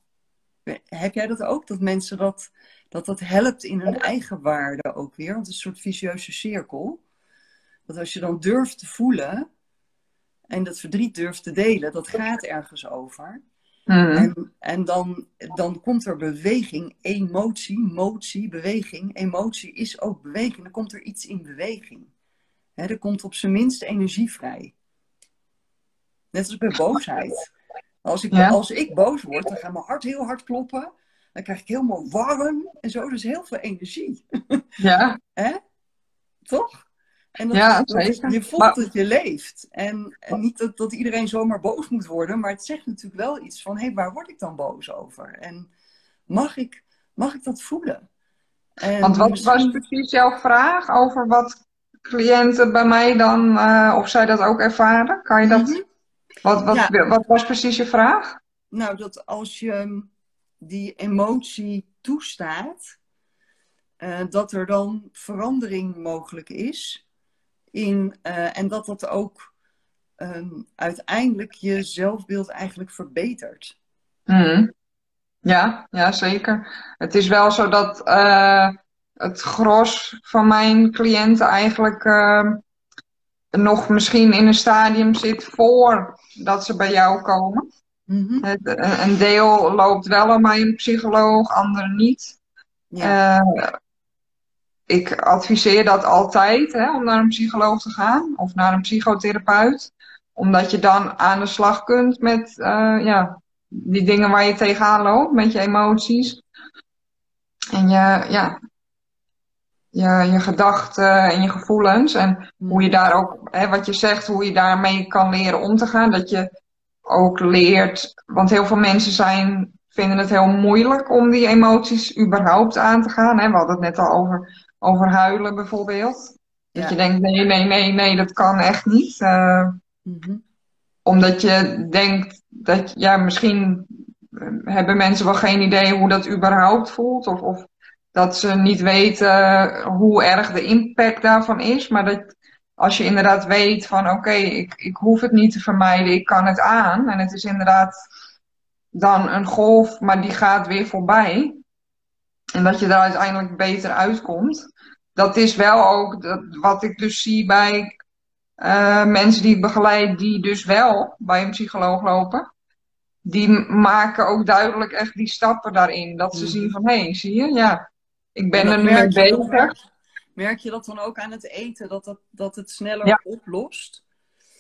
Heb jij dat ook? Dat mensen dat dat dat helpt in hun eigen waarde ook weer. Want het is een soort vicieuze cirkel. Dat als je dan durft te voelen en dat verdriet durft te delen, dat gaat ergens over. Mhm. En, en dan, dan komt er beweging, emotie, motie, beweging. Emotie is ook beweging. Dan komt er iets in beweging. er komt op zijn minst energie vrij. Net als bij boosheid. Als ik, als ik boos word, dan gaat mijn hart heel hard kloppen. Dan krijg ik helemaal warm en zo. Dus heel veel energie. Ja. Hè? Toch? En dat, ja, zeker. je voelt dat je leeft. En, en niet dat, dat, iedereen zomaar boos moet worden, maar het zegt natuurlijk wel iets van: hé, hey, waar word ik dan boos over? En mag ik, mag ik dat voelen? En Want wat was precies jouw vraag over wat cliënten bij mij dan, uh, of zij dat ook ervaren? Kan je dat? Mhm. Wat, wat, wat was precies je vraag? Nou, dat als je die emotie toestaat, uh, dat er dan verandering mogelijk is. In, uh, en dat dat ook um, uiteindelijk je zelfbeeld eigenlijk verbetert. Mm. Ja, ja, zeker. Het is wel zo dat uh, het gros van mijn cliënten eigenlijk uh, nog misschien in een stadium zit voordat ze bij jou komen. Mm -hmm. een deel loopt wel bij een psycholoog, anderen niet. Ja. Uh, ik adviseer dat altijd, hè, om naar een psycholoog te gaan of naar een psychotherapeut. Omdat je dan aan de slag kunt met ja, die dingen waar je tegenaan loopt, met je emoties. En je, ja, je, je gedachten en je gevoelens. En hoe je daar ook, hè, wat je zegt, hoe je daarmee kan leren om te gaan. Dat je ook leert, want heel veel mensen zijn, vinden het heel moeilijk om die emoties überhaupt aan te gaan. Hè. We hadden het net al over, over huilen bijvoorbeeld. Dat je denkt, nee, nee, nee, nee, dat kan echt niet. Uh, Omdat je denkt dat, ja, misschien hebben mensen wel geen idee hoe dat überhaupt voelt. Of, of dat ze niet weten hoe erg de impact daarvan is. Maar dat als je inderdaad weet van oké, ik, ik hoef het niet te vermijden, ik kan het aan. En het is inderdaad dan een golf, maar die gaat weer voorbij. En dat je daar uiteindelijk beter uitkomt. Dat is wel ook dat, wat ik dus zie bij uh, mensen die ik begeleid, die dus wel bij een psycholoog lopen die maken ook duidelijk echt die stappen daarin. Dat ze zien van, hé, hey, zie je, ja, ik ben er nu mee bezig. merk je dat dan ook aan het eten, dat, dat, dat het sneller oplost?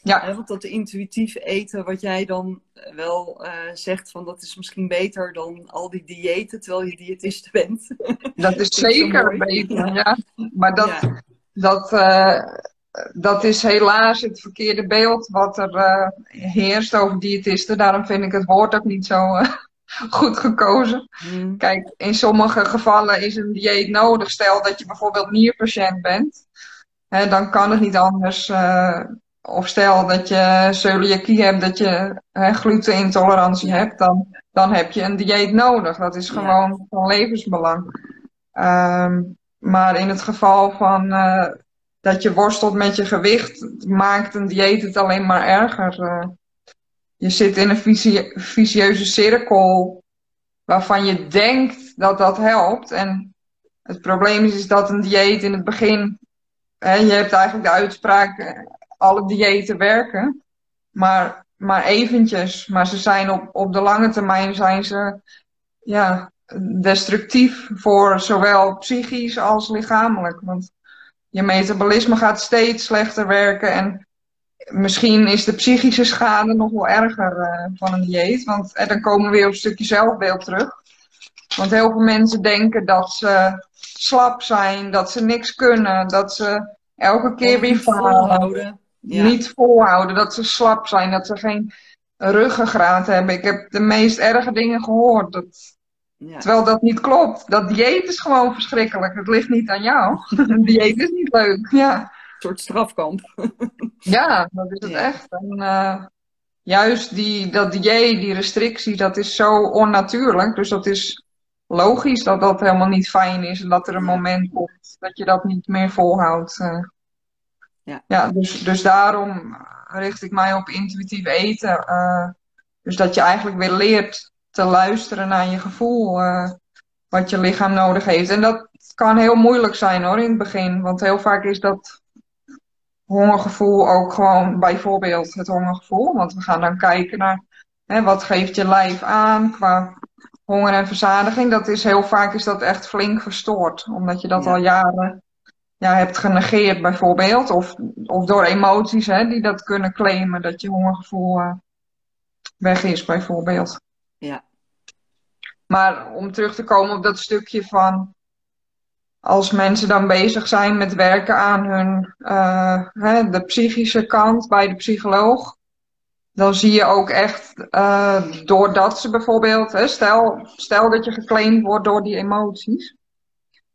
Ja. want dat intuïtief eten, wat jij dan wel uh, zegt, van dat is misschien beter dan al die diëten, terwijl je diëtist bent. Dat is zeker beter, ja. Maar dat, dat, uh, dat is helaas het verkeerde beeld wat er uh, heerst over diëtisten. Daarom vind ik het woord ook niet zo goed gekozen. Mm. Kijk, in sommige gevallen is een dieet nodig. Stel dat je bijvoorbeeld nierpatiënt bent. Hè, dan kan het niet anders. Uh, of stel dat je celiakie hebt, dat je glutenintolerantie hebt. Dan, dan heb je een dieet nodig. Dat is gewoon ja. van levensbelang. Um, maar in het geval van dat je worstelt met je gewicht, maakt een dieet het alleen maar erger. Uh, je zit in een visie vicieuze cirkel waarvan je denkt dat dat helpt. En het probleem is, is dat een dieet in het begin, hè, je hebt eigenlijk de uitspraak, eh, alle diëten werken, maar, maar eventjes. Maar ze zijn op, op de lange termijn zijn ze ja, destructief voor zowel psychisch als lichamelijk. Want je metabolisme gaat steeds slechter werken. En misschien is de psychische schade nog wel erger uh, van een dieet. Want en dan komen we weer op een stukje zelfbeeld terug. Want heel veel mensen denken dat ze slap zijn, dat ze niks kunnen, dat ze elke keer weer falen. Ja. Niet volhouden, dat ze slap zijn, dat ze geen ruggengraat hebben. Ik heb de meest erge dingen gehoord. Dat, Terwijl dat niet klopt. Dat dieet is gewoon verschrikkelijk. Het ligt niet aan jou. dieet is niet leuk. Ja. Soort strafkamp. ja, dat is het echt. En, uh, juist die, dat dieet, die restrictie, dat is zo onnatuurlijk. Dus dat is logisch dat dat helemaal niet fijn is. En dat er een moment komt dat je dat niet meer volhoudt. Uh, ja. ja, dus, dus daarom richt ik mij op intuïtief eten. Uh, dus dat je eigenlijk weer leert te luisteren naar je gevoel, uh, wat je lichaam nodig heeft. En dat kan heel moeilijk zijn hoor in het begin, want heel vaak is dat hongergevoel ook gewoon bijvoorbeeld het hongergevoel. Want we gaan dan kijken naar hè, wat geeft je lijf aan qua honger en verzadiging. Dat is heel vaak is dat echt flink verstoord, omdat je dat al jaren ja, hebt genegeerd bijvoorbeeld. Of, of door emoties hè, die dat kunnen claimen, dat je hongergevoel uh, weg is bijvoorbeeld. Ja. Maar om terug te komen op dat stukje van als mensen dan bezig zijn met werken aan hun, uh, hè, de psychische kant bij de psycholoog, dan zie je ook echt, uh, doordat ze bijvoorbeeld, hè, stel, stel dat je geclaimd wordt door die emoties.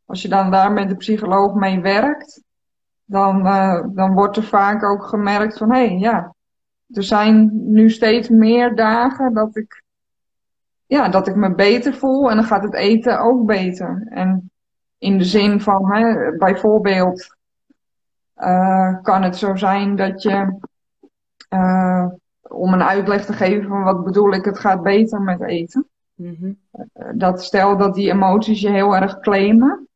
Als je dan daar met de psycholoog mee werkt, dan, uh, dan wordt er vaak ook gemerkt van, hé, hey, ja, er zijn nu steeds meer dagen dat ik, ja, dat ik me beter voel en dan gaat het eten ook beter. En in de zin van, hè, bijvoorbeeld, uh, kan het zo zijn dat je, uh, om een uitleg te geven van wat bedoel ik, het gaat beter met eten. Mm-hmm. dat stel dat die emoties je heel erg claimen,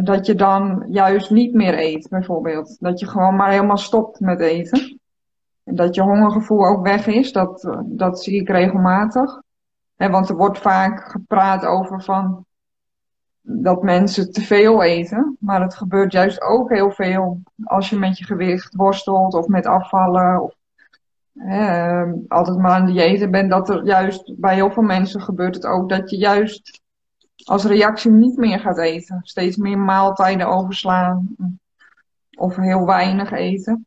dat je dan juist niet meer eet, bijvoorbeeld. Dat je gewoon maar helemaal stopt met eten. En dat je hongergevoel ook weg is, dat, dat zie ik regelmatig. He, want er wordt vaak gepraat over van dat mensen te veel eten. Maar het gebeurt juist ook heel veel als je met je gewicht worstelt of met afvallen. Of altijd maar aan diëten bent. Dat er juist bij heel veel mensen gebeurt het ook dat je juist als reactie niet meer gaat eten. Steeds meer maaltijden overslaan. Of heel weinig eten.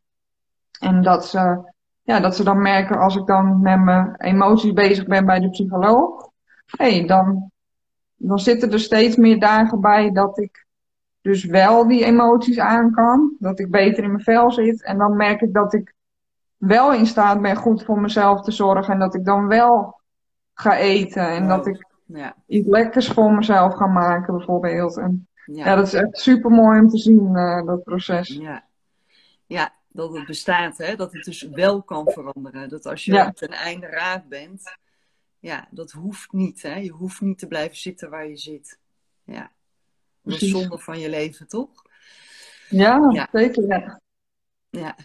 En dat ze, ja, dat ze dan merken als ik dan met mijn emoties bezig ben bij de psycholoog. Hé, hey, dan dan zitten er steeds meer dagen bij dat ik dus wel die emoties aan kan. Dat ik beter in mijn vel zit. En dan merk ik dat ik wel in staat ben goed voor mezelf te zorgen. En dat ik dan wel ga eten. En dat ik ja. iets lekkers voor mezelf ga maken bijvoorbeeld. En ja. ja dat is echt super mooi om te zien, uh, dat proces. Ja. ja, dat het bestaat, hè? dat het dus wel kan veranderen. Dat als je ja. ten einde raad bent, ja, dat hoeft niet. Hè? Je hoeft niet te blijven zitten waar je zit. Ja. Dat is zonde van je leven, toch? Ja, ja. zeker. Ja. ja.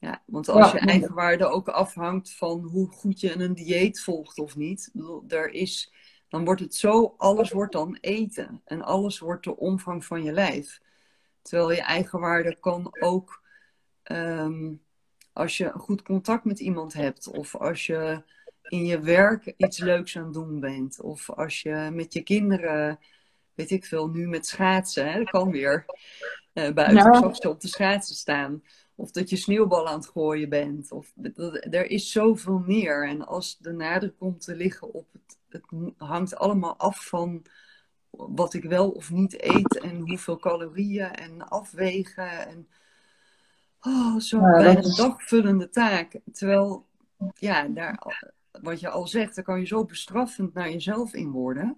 Ja, want als je eigenwaarde ook afhangt van hoe goed je een dieet volgt of niet, er is, dan wordt het zo, alles wordt dan eten. En alles wordt de omvang van je lijf. Terwijl je eigenwaarde kan ook um, als je goed contact met iemand hebt, of als je in je werk iets leuks aan het doen bent, of als je met je kinderen, weet ik veel, nu met schaatsen, hè, dat kan weer, uh, buiten ja. op de schaatsen staan. Of dat je sneeuwballen aan het gooien bent. Of, er is zoveel meer. En als de nadruk komt te liggen op het, het hangt allemaal af van wat ik wel of niet eet en hoeveel calorieën en afwegen. En oh, zo'n ja, bijna is... dagvullende taak. Terwijl, ja, daar, wat je al zegt, daar kan je zo bestraffend naar jezelf in worden.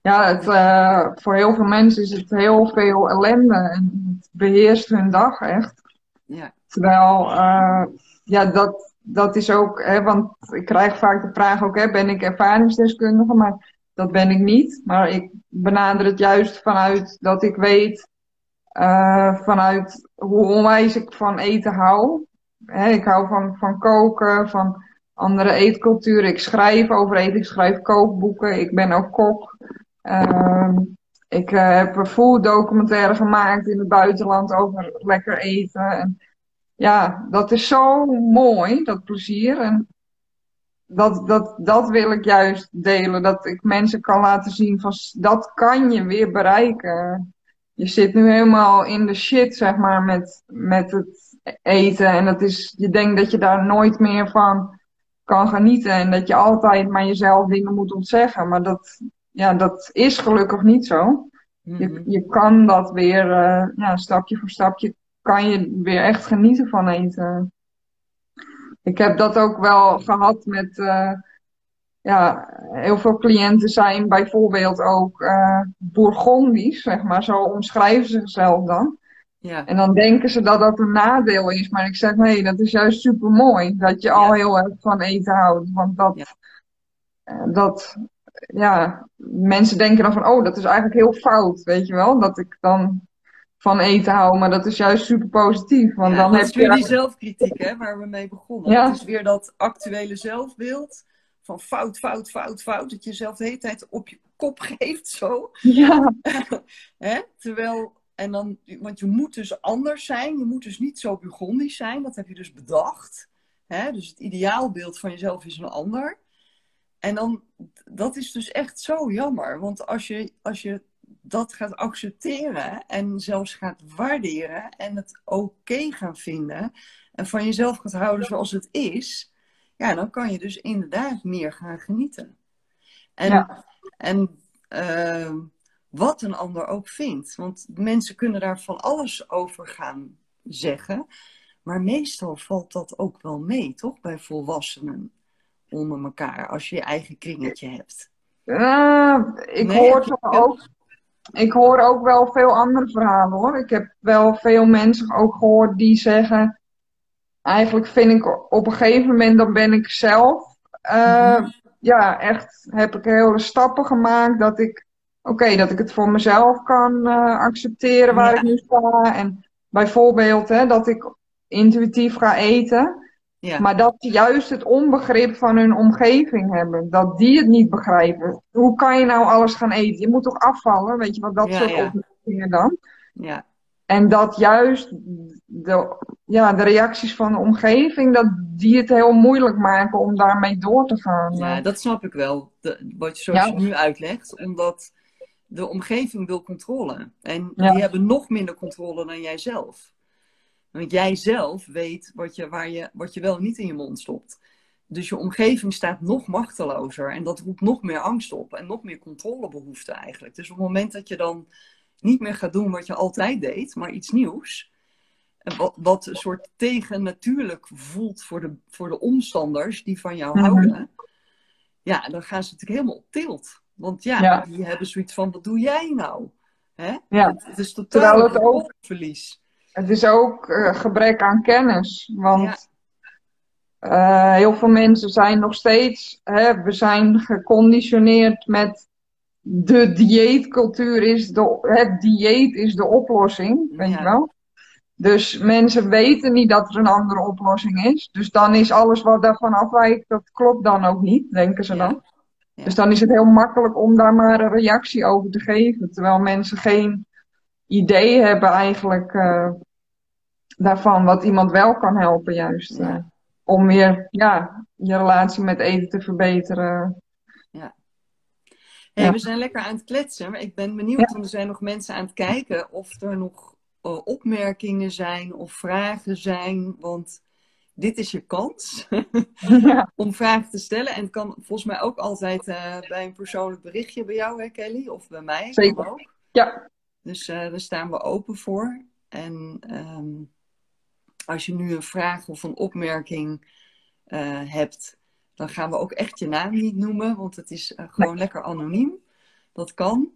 Ja, het, uh, voor heel veel mensen is het heel veel ellende en het beheerst hun dag echt. Ja. Terwijl, uh, ja, dat, dat is ook, hè, want ik krijg vaak de vraag ook, hè, ben ik ervaringsdeskundige? Maar dat ben ik niet. Maar ik benader het juist vanuit dat ik weet uh, vanuit hoe onwijs ik van eten hou. ik hou van, van koken, van andere eetculturen. Ik schrijf over eten, ik schrijf kookboeken. Ik ben ook kok. Uh, ik uh, heb een food documentaire gemaakt in het buitenland over lekker eten. En ja, dat is zo mooi, dat plezier. En dat, dat, dat wil ik juist delen. Dat ik mensen kan laten zien van dat kan je weer bereiken je zit nu helemaal in de shit, zeg maar, met, met het eten. En dat is, je denkt dat je daar nooit meer van kan genieten. En dat je altijd maar jezelf dingen moet ontzeggen. Maar dat, ja, dat is gelukkig niet zo. je, mhm. je kan dat weer, uh, ja, stapje voor stapje, kan je weer echt genieten van eten. Ik heb dat ook wel gehad met, uh, ja, heel veel cliënten zijn bijvoorbeeld ook uh, Bourgondisch, zeg maar. Zo omschrijven ze zichzelf dan. Ja. En dan denken ze dat dat een nadeel is. Maar ik zeg nee, dat is juist super mooi. Dat je al heel erg van eten houdt. Want dat, ja. Uh, dat, ja, mensen denken dan van, oh, dat is eigenlijk heel fout, weet je wel. Dat ik dan van eten hou, maar dat is juist super positief. Want dan dat heb is weer die zelfkritiek, hè, waar we mee begonnen. Ja. Het is weer dat actuele zelfbeeld van fout, fout, fout, fout. Dat je jezelf de hele tijd op je kop geeft zo. Ja. Hè? Terwijl, en dan, want je moet dus anders zijn. Je moet dus niet zo Burgondisch zijn. Dat heb je dus bedacht. Hè? Dus het ideaalbeeld van jezelf is een ander. En dan, dat is dus echt zo jammer. Want als je, als je dat gaat accepteren en zelfs gaat waarderen en het oké gaan vinden en van jezelf gaat houden zoals het is, ja, dan kan je dus inderdaad meer gaan genieten. En, en uh, wat een ander ook vindt. Want mensen kunnen daar van alles over gaan zeggen. Maar meestal valt dat ook wel mee, toch? Bij volwassenen onder elkaar, als je je eigen kringetje hebt. Uh, ik, hoor ook, ik hoor ook wel veel andere verhalen hoor. Ik heb wel veel mensen ook gehoord die zeggen. Eigenlijk vind ik op een gegeven moment, dan ben ik zelf. Uh, Ja, echt heb ik hele stappen gemaakt dat ik oké, dat ik het voor mezelf kan uh, accepteren waar ik nu sta. En bijvoorbeeld hè, dat ik intuïtief ga eten. Ja. Maar dat ze juist het onbegrip van hun omgeving hebben. Dat die het niet begrijpen. Hoe kan je nou alles gaan eten? Je moet toch afvallen? Weet je wat, dat soort opmerkingen dan. Ja. En dat juist de, ja, de reacties van de omgeving, dat die het heel moeilijk maken om daarmee door te gaan. Ja, dat snap ik wel. De, wat je, zoals je nu uitlegt. Omdat de omgeving wil controle. En die hebben nog minder controle dan jijzelf. Want jij zelf weet wat je, waar je, wat je wel niet in je mond stopt. Dus je omgeving staat nog machtelozer. En dat roept nog meer angst op. En nog meer controlebehoefte eigenlijk. Dus op het moment dat je dan niet meer gaat doen wat je altijd deed, maar iets nieuws. Wat, wat een soort tegennatuurlijk voelt voor de, voor de omstanders die van jou mhm. houden. Ja, dan gaan ze natuurlijk helemaal op tilt. Want ja, die hebben zoiets van, wat doe jij nou? Hè? Ja. Het, is totaal het ook, verlies. Het is ook uh, gebrek aan kennis. Want uh, heel veel mensen zijn nog steeds, hè, we zijn geconditioneerd met de dieetcultuur is de, het dieet is de oplossing, weet je wel. Dus mensen weten niet dat er een andere oplossing is. Dus dan is alles wat daarvan afwijkt, dat klopt dan ook niet, denken ze dan. Dus dan is het heel makkelijk om daar maar een reactie over te geven. Terwijl mensen geen idee hebben eigenlijk uh, daarvan wat iemand wel kan helpen juist. Uh, om weer ja, je relatie met eten te verbeteren. Ja. Hey, We zijn lekker aan het kletsen, maar ik ben benieuwd, want er zijn nog mensen aan het kijken of er nog uh, opmerkingen zijn of vragen zijn. Want dit is je kans om vragen te stellen. En het kan volgens mij ook altijd uh, bij een persoonlijk berichtje bij jou, hè, Kelly? Of bij mij. Zeker. Ook. Ja. Dus uh, daar staan we open voor. En um, als je nu een vraag of een opmerking hebt, dan gaan we ook echt je naam niet noemen, want het is gewoon lekker anoniem. Dat kan.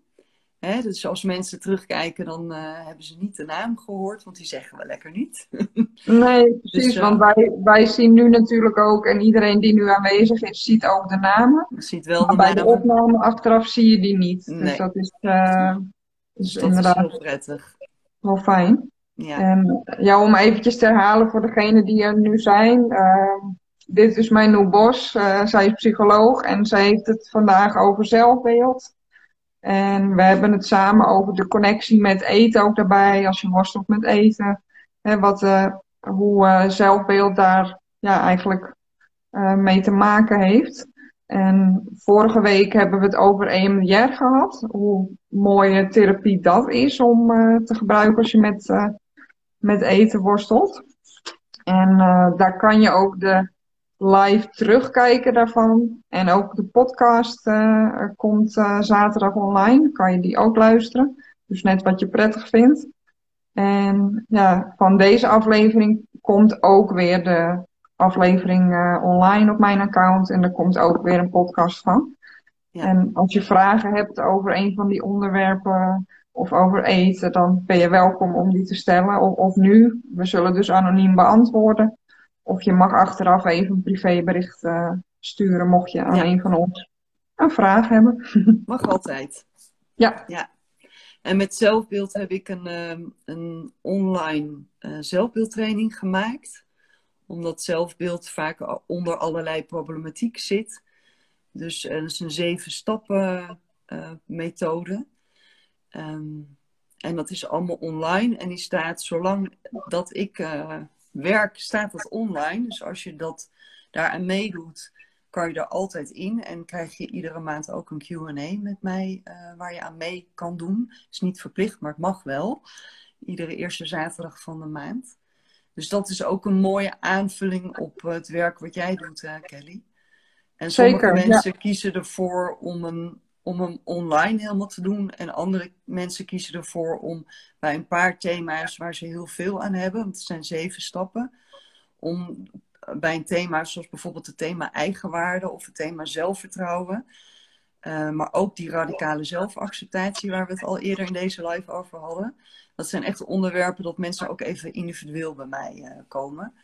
Hè, dus als mensen terugkijken, dan uh, hebben ze niet de naam gehoord, want die zeggen we lekker niet. nee, precies. Dus, want wij, wij zien nu natuurlijk ook, en iedereen die nu aanwezig is, ziet ook de namen. Ziet wel maar bij de opname achteraf zie je die niet. Dus nee. Dus dat is, dus dat inderdaad is heel prettig. Wel fijn. Ja. En ja, om eventjes te herhalen voor degenen die er nu zijn. Dit is mijn nieuw Bos. zij is psycholoog en zij heeft het vandaag over zelfbeeld. En we hebben het samen over de connectie met eten ook daarbij, als je worstelt met eten. Hè, wat, uh, hoe uh, zelfbeeld daar ja, eigenlijk mee te maken heeft. En vorige week hebben we het over EMDR gehad. Hoe mooie therapie dat is om te gebruiken als je met, met eten worstelt. En daar kan je ook de live terugkijken daarvan. En ook de podcast uh, komt uh, zaterdag online. Kan je die ook luisteren. Dus net wat je prettig vindt. En ja, van deze aflevering komt ook weer de aflevering uh, online op mijn account. En er komt ook weer een podcast van. Ja. En als je vragen hebt over een van die onderwerpen of over eten, dan ben je welkom om die te stellen. Of, of nu. We zullen dus anoniem beantwoorden. Of je mag achteraf even een privébericht uh, sturen, mocht je aan ja. een van ons een vraag hebben. Mag altijd. Ja. ja. En met zelfbeeld heb ik een, uh, een online uh, zelfbeeldtraining gemaakt. Omdat zelfbeeld vaak onder allerlei problematiek zit. Dus dat is een zeven stappen methode. Um, en dat is allemaal online. En die staat zolang dat ik werk staat dat online. Dus als je dat daaraan meedoet, kan je er altijd in en krijg je iedere maand ook een QA met mij waar je aan mee kan doen. Het is niet verplicht, maar het mag wel. Iedere eerste zaterdag van de maand. Dus dat is ook een mooie aanvulling op het werk wat jij doet, Kelly. En sommige mensen kiezen ervoor om een, om hem online helemaal te doen. En andere mensen kiezen ervoor om bij een paar thema's waar ze heel veel aan hebben, want het zijn zeven stappen, om bij een thema zoals bijvoorbeeld het thema eigenwaarde of het thema zelfvertrouwen, uh, maar ook die radicale zelfacceptatie waar we het al eerder in deze live over hadden. Dat zijn echt onderwerpen dat mensen ook even individueel bij mij uh, komen.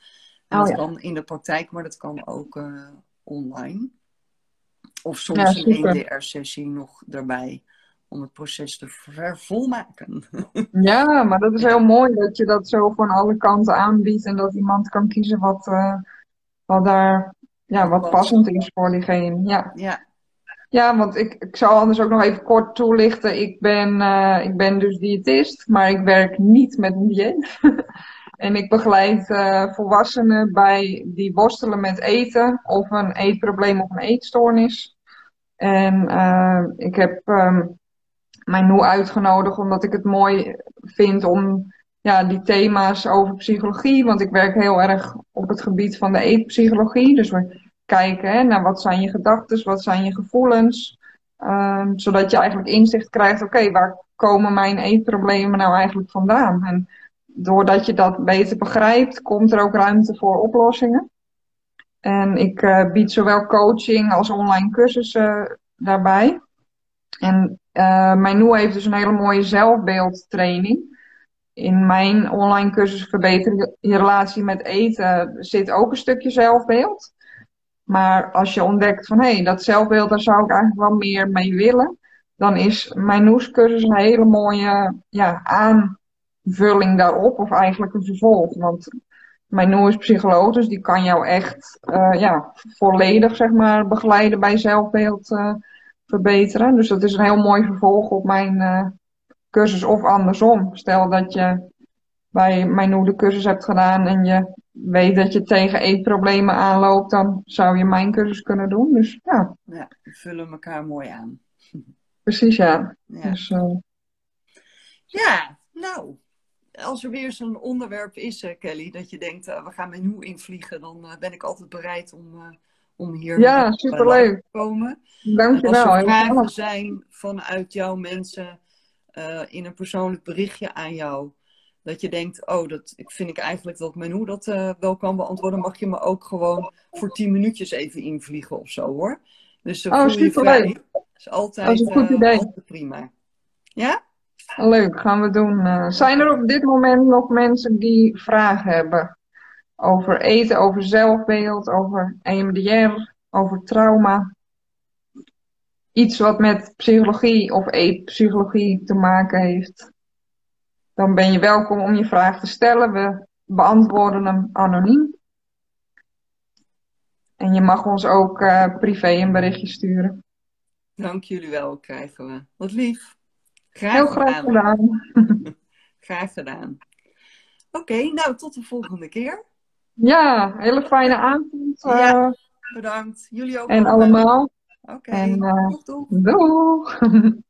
En oh, dat kan in de praktijk, maar dat kan ook uh, online. Of soms een EDR-sessie nog erbij om het proces te vervolmaken. Ja, maar dat is heel mooi dat je dat zo van alle kanten aanbiedt en dat iemand kan kiezen wat, uh, wat daar ja, wat passend is voor diegene. Ja, ja. ja want ik, ik zal anders ook nog even kort toelichten. Ik ben, uh, ik ben dus diëtist, maar ik werk niet met een dieet. En ik begeleid uh, volwassenen bij die worstelen met eten of een eetprobleem of een eetstoornis. En uh, ik heb um, mij nu uitgenodigd omdat ik het mooi vind om ja, die thema's over psychologie, want ik werk heel erg op het gebied van de eetpsychologie. Dus we kijken hè, naar wat zijn je gedachten, wat zijn je gevoelens, uh, zodat je eigenlijk inzicht krijgt, oké, waar komen mijn eetproblemen nou eigenlijk vandaan? En doordat je dat beter begrijpt, komt er ook ruimte voor oplossingen. En ik uh, bied zowel coaching als online cursussen daarbij. En uh, mijn Noe heeft dus een hele mooie zelfbeeldtraining. In mijn online cursus Verbeter je relatie met eten zit ook een stukje zelfbeeld. Maar als je ontdekt van hé, hey, dat zelfbeeld, daar zou ik eigenlijk wel meer mee willen. Dan is mijn Noes cursus een hele mooie ja, aan, vulling daarop, of eigenlijk een vervolg. Want mijn Noor is psycholoog, dus die kan jou echt uh, ja, volledig zeg maar, begeleiden bij zelfbeeld uh, verbeteren. Dus dat is een heel mooi vervolg op mijn uh, cursus of andersom. Stel dat je bij mijn Noor de cursus hebt gedaan en je weet dat je tegen eetproblemen aanloopt, dan zou je mijn cursus kunnen doen. Dus ja. Ja, we vullen elkaar mooi aan. Precies, ja. Ja, dus, ja nou, als er weer zo'n onderwerp is, uh, Kelly, dat je denkt, uh, we gaan met nu invliegen, dan uh, ben ik altijd bereid om, om hier ja, superleuk. te komen. Dankjewel. Als er vragen zijn vanuit jouw mensen in een persoonlijk berichtje aan jou, dat je denkt, oh, dat vind ik eigenlijk dat Menu dat wel kan beantwoorden, mag je me ook gewoon voor tien minuutjes even invliegen of zo hoor. Dus oh, voel je vrij. Dat is altijd, altijd prima. Ja? Leuk, gaan we doen. Uh, zijn er op dit moment nog mensen die vragen hebben over eten, over zelfbeeld, over EMDR, over trauma? Iets wat met psychologie of eetpsychologie te maken heeft? Dan ben je welkom om je vraag te stellen. We beantwoorden hem anoniem. En je mag ons ook uh, privé een berichtje sturen. Dank jullie wel, krijgen we. Wat lief. Graag Heel graag gedaan. graag gedaan. Oké, nou tot de volgende keer. Ja, hele fijne avond. Ja, eh, bedankt. Jullie ook. En allemaal. Oké, okay. uh, doeg, doeg. Doeg.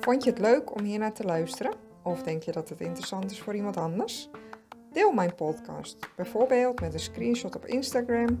Vond je het leuk om hier naar te luisteren? Of denk je dat het interessant is voor iemand anders? Deel mijn podcast, bijvoorbeeld met een screenshot op Instagram